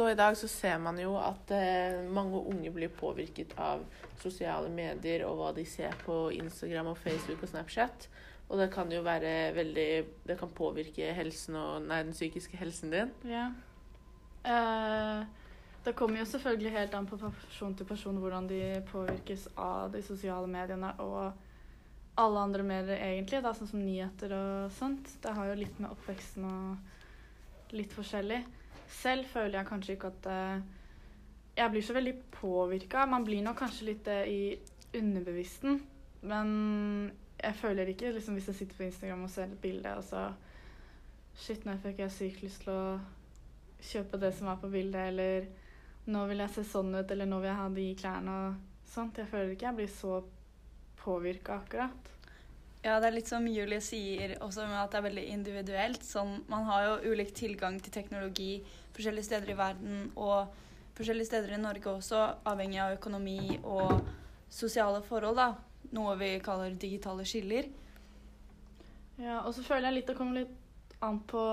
Så i dag så ser man jo at eh, mange unge blir påvirket av sosiale medier og hva de ser på Instagram og Facebook og Snapchat. Og det kan jo være veldig Det kan påvirke helsen og Nei, den psykiske helsen din. Ja. Eh, det kommer jo selvfølgelig helt an på person til person hvordan de påvirkes av de sosiale mediene og alle andre medier, egentlig, da, sånn som nyheter og sånt. Det har jo litt med oppveksten og litt forskjellig. Selv føler jeg kanskje ikke at eh, jeg blir så veldig påvirka. Man blir nok kanskje litt det i underbevissten, men jeg føler ikke liksom hvis jeg sitter på Instagram og ser et bilde, og så Shit, nå fikk jeg sykt lyst til å kjøpe det som er på bildet, eller nå vil jeg se sånn ut, eller nå vil jeg ha de klærne og sånt. Jeg føler ikke jeg blir så påvirka akkurat. Ja, det er litt som Julie sier, også med at det er veldig individuelt. Sånn, man har jo ulik tilgang til teknologi forskjellige steder i verden, og forskjellige steder i Norge også, avhengig av økonomi og sosiale forhold, da. Noe vi kaller digitale skiller. Ja, og så føler jeg litt det kommer litt an på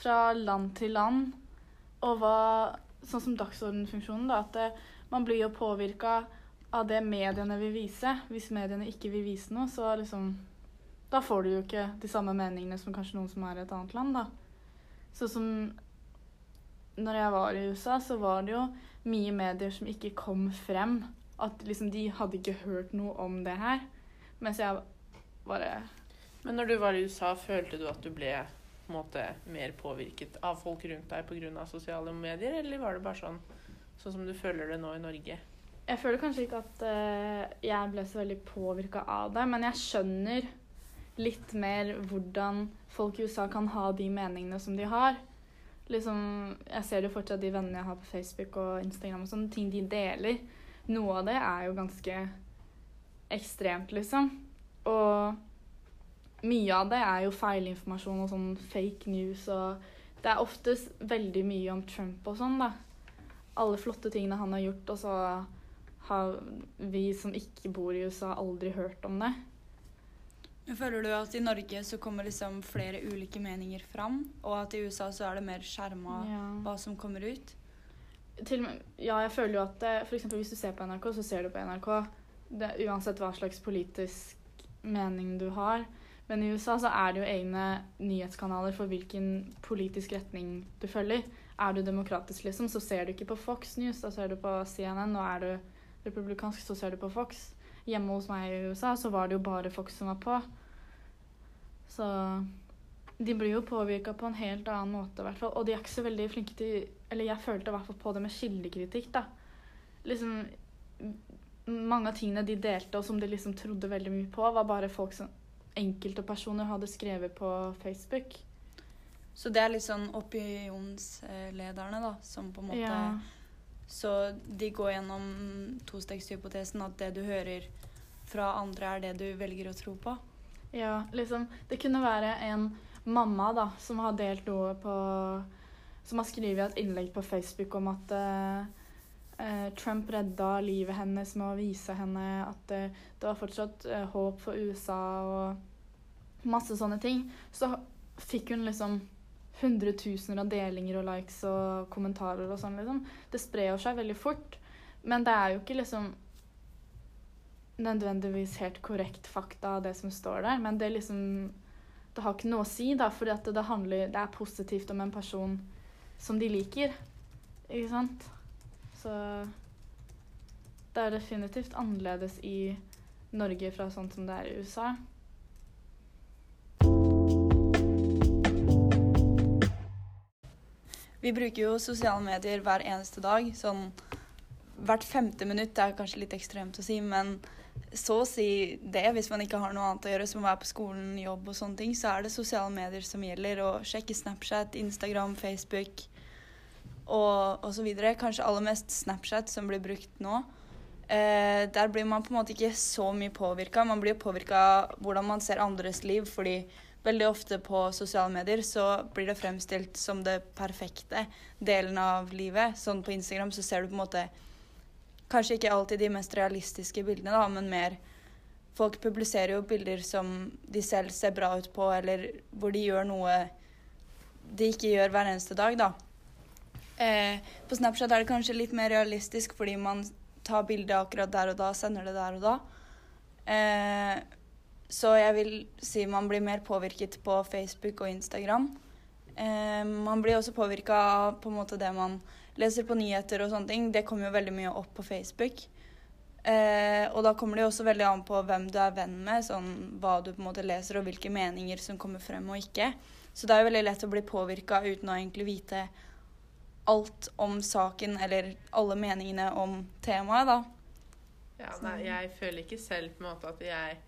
fra land til land, og hva Sånn som dagsordenfunksjonen, da, at det, man blir jo påvirka av det mediene vil vise. Hvis mediene ikke vil vise noe, så liksom Da får du jo ikke de samme meningene som kanskje noen som er i et annet land, da. Sånn som når jeg var i USA, så var det jo mye medier som ikke kom frem. At liksom de hadde ikke hørt noe om det her. Mens jeg bare Men når du var i USA, følte du at du ble på en måte mer påvirket av folk rundt deg pga. sosiale medier, eller var det bare sånn, sånn som du føler det nå i Norge? Jeg føler kanskje ikke at uh, jeg ble så veldig påvirka av det, men jeg skjønner litt mer hvordan folk i USA kan ha de meningene som de har. Liksom, jeg ser jo fortsatt de vennene jeg har på Facebook og Instagram og sånne ting de deler. Noe av det er jo ganske ekstremt, liksom. Og mye av det er jo feilinformasjon og sånn fake news og Det er oftest veldig mye om Trump og sånn, da. Alle flotte tingene han har gjort, og så har vi som ikke bor i USA, aldri hørt om det. Føler du at i Norge så kommer liksom flere ulike meninger fram, og at i USA så er det mer skjerma Ja. hva som kommer ut? Til, ja, jeg føler jo at eh, eksempel hvis du ser på NRK, så ser du på NRK. Det, uansett hva slags politisk mening du har. Men i USA så er det jo egne nyhetskanaler for hvilken politisk retning du følger. Er du demokratisk, liksom, så ser du ikke på Fox News, da ser du på CNN. Og er du republikansk, så ser du på Fox. Hjemme hos meg i USA så var det jo bare Fox som var på. Så de blir jo påvirka på en helt annen måte, i hvert fall. Og de er ikke så veldig flinke til Eller jeg følte i hvert fall på det med kildekritikk, da. Liksom Mange av tingene de delte, og som de liksom trodde veldig mye på, var bare folk som enkelte personer hadde skrevet på Facebook. Så det er litt sånn opinionslederne, da, som på en måte Ja. Så de går gjennom tostegshypotesen, at det du hører fra andre, er det du velger å tro på? Ja, liksom Det kunne være en mamma da, som har delt noe på Som har skrevet et innlegg på Facebook om at eh, eh, Trump redda livet hennes med å vise henne at eh, det var fortsatt eh, håp for USA og masse sånne ting. Så fikk hun liksom hundretusener av delinger og likes og kommentarer og sånn, liksom. Det sprer seg veldig fort. Men det er jo ikke liksom nødvendigvis helt korrekt fakta av det som står der, men det liksom Det har ikke noe å si, da, fordi at det handler Det er positivt om en person som de liker. Ikke sant? Så det er definitivt annerledes i Norge fra sånn som det er i USA. Vi bruker jo sosiale medier hver eneste dag. Sånn hvert femte minutt er kanskje litt ekstremt å si, men så å si det. Hvis man ikke har noe annet å gjøre, som å være på skolen, jobb og sånne ting, så er det sosiale medier som gjelder. Å sjekke Snapchat, Instagram, Facebook og, osv. Kanskje aller mest Snapchat som blir brukt nå. Eh, der blir man på en måte ikke så mye påvirka. Man blir påvirka hvordan man ser andres liv, fordi veldig ofte på sosiale medier så blir det fremstilt som det perfekte delen av livet. Sånn på Instagram så ser du på en måte Kanskje ikke alltid de mest realistiske bildene, da, men mer Folk publiserer jo bilder som de selv ser bra ut på, eller hvor de gjør noe de ikke gjør hver eneste dag, da. Eh, på Snapchat er det kanskje litt mer realistisk fordi man tar bildet akkurat der og da, sender det der og da. Eh, så jeg vil si man blir mer påvirket på Facebook og Instagram. Eh, man blir også påvirka av på en måte det man leser på nyheter og sånne ting. Det kommer jo veldig mye opp på Facebook. Eh, og da kommer det jo også veldig an på hvem du er venn med, sånn hva du på en måte leser og hvilke meninger som kommer frem og ikke. Så det er jo veldig lett å bli påvirka uten å egentlig vite alt om saken eller alle meningene om temaet, da. Ja, nei, jeg føler ikke selv på en måte at jeg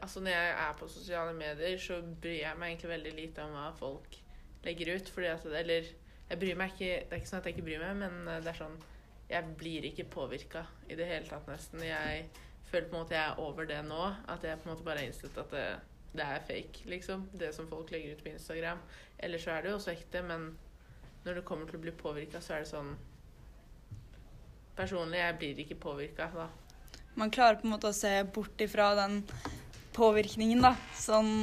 Altså Når jeg er på sosiale medier, så bryr jeg meg egentlig veldig lite om hva folk legger ut. Fordi at, eller jeg bryr meg ikke Det er ikke sånn at jeg ikke bryr meg, men det er sånn Jeg blir ikke påvirka i det hele tatt, nesten. Jeg føler på en måte jeg er over det nå. At jeg på en måte bare har innsett at det, det er fake, liksom. Det som folk legger ut på Instagram. Eller så er det jo også ekte, men når det kommer til å bli påvirka, så er det sånn Personlig, jeg blir ikke påvirka da. Man klarer på en måte å se bort ifra den påvirkningen, da. Sånn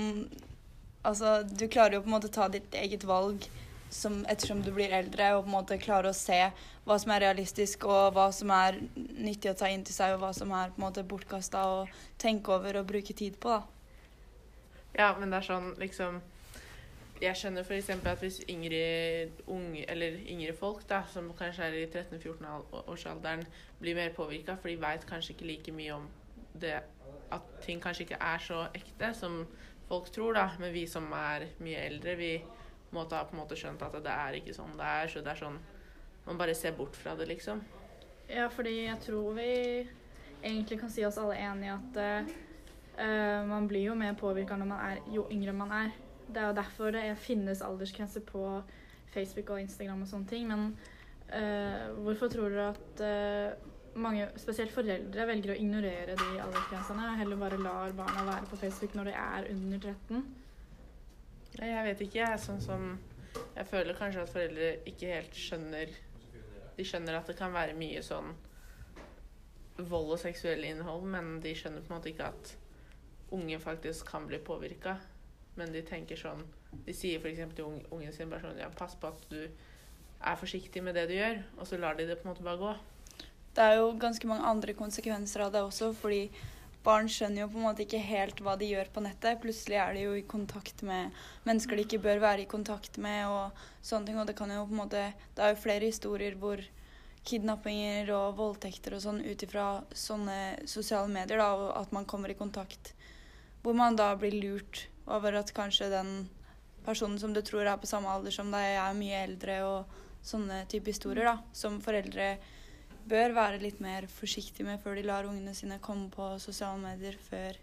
Altså, du klarer jo på en måte ta ditt eget valg som, ettersom du blir eldre, og på en måte klare å se hva som er realistisk, og hva som er nyttig å ta inn til seg, og hva som er på en måte bortkasta å tenke over og bruke tid på, da. Ja, men det er sånn liksom Jeg skjønner f.eks. at hvis yngre, unge, yngre folk, da, som kanskje er i 13-14-årsalderen, blir mer påvirka, for de veit kanskje ikke like mye om det at ting kanskje ikke er så ekte som folk tror, da. Men vi som er mye eldre, vi måtte ha på en måte skjønt at det er ikke sånn det er. Så det er sånn Man bare ser bort fra det, liksom. Ja, fordi jeg tror vi egentlig kan si oss alle enige at uh, man blir jo mer påvirka når man er jo yngre man er. Det er jo derfor det finnes aldersgrenser på Facebook og Instagram og sånne ting. Men uh, hvorfor tror dere at uh, mange, spesielt foreldre, velger å ignorere de aldersgrensene. Heller bare lar barna være på Facebook når de er under 13. Jeg vet ikke. Jeg er sånn som Jeg føler kanskje at foreldre ikke helt skjønner De skjønner at det kan være mye sånn vold og seksuell innhold, men de skjønner på en måte ikke at unge faktisk kan bli påvirka. Men de tenker sånn De sier f.eks. til ungen sin bare sånn Ja, pass på at du er forsiktig med det du gjør, og så lar de det på en måte bare gå det er jo ganske mange andre konsekvenser av det også, fordi barn skjønner jo på en måte ikke helt hva de gjør på nettet. Plutselig er de jo i kontakt med mennesker de ikke bør være i kontakt med, og sånne ting. Og det kan jo på en måte Det er jo flere historier hvor kidnappinger og voldtekter og sånn ut ifra sånne sosiale medier, da, og at man kommer i kontakt hvor man da blir lurt over at kanskje den personen som du tror er på samme alder som deg, er mye eldre, og sånne type historier, da, som foreldre bør være litt mer forsiktige med før de lar ungene sine komme på sosiale medier før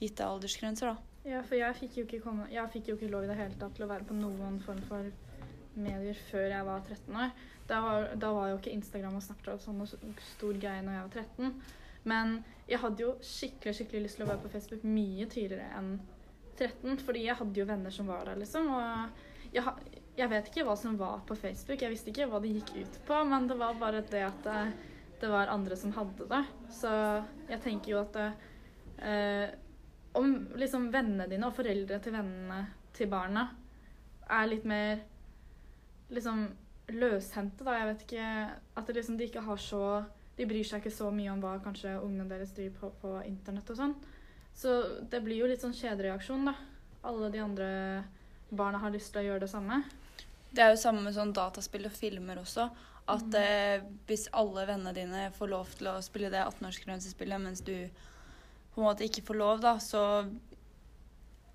gitte aldersgrenser. da. Ja, for jeg fikk, jo ikke komme, jeg fikk jo ikke lov i det hele tatt til å være på noen form for medier før jeg var 13 år. Da var, da var jo ikke Instagram og Snapchat sånn stor greie når jeg var 13. Men jeg hadde jo skikkelig skikkelig lyst til å være på Facebook mye tidligere enn 13. Fordi jeg hadde jo venner som var der, liksom. Og jeg, jeg vet ikke hva som var på Facebook. Jeg visste ikke hva det gikk ut på, men det var bare det at det, det var andre som hadde det. Så jeg tenker jo at det, eh, om liksom vennene dine og foreldre til vennene til barna er litt mer liksom løshendte, da. Jeg vet ikke At liksom de ikke har så De bryr seg ikke så mye om hva kanskje ungene deres driver på på internett og sånn. Så det blir jo litt sånn kjedereaksjon, da. Alle de andre barna har lyst til å gjøre det samme. Det er jo samme med sånn dataspill og filmer også. At mm. eh, hvis alle vennene dine får lov til å spille det 18-årsgrensespillet, mens du på en måte ikke får lov, da, så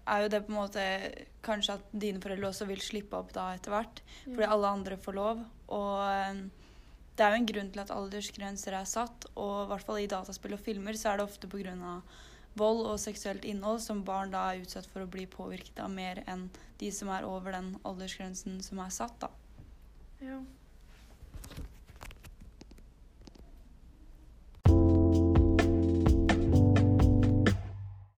er jo det på en måte kanskje at dine foreldre også vil slippe opp da etter hvert. Mm. Fordi alle andre får lov. Og eh, det er jo en grunn til at aldersgrenser er satt. Og i hvert fall i dataspill og filmer så er det ofte på grunn av vold og seksuelt innhold som barn da er utsatt for å bli påvirket av mer enn de som er over den aldersgrensen som er satt, da. Ja.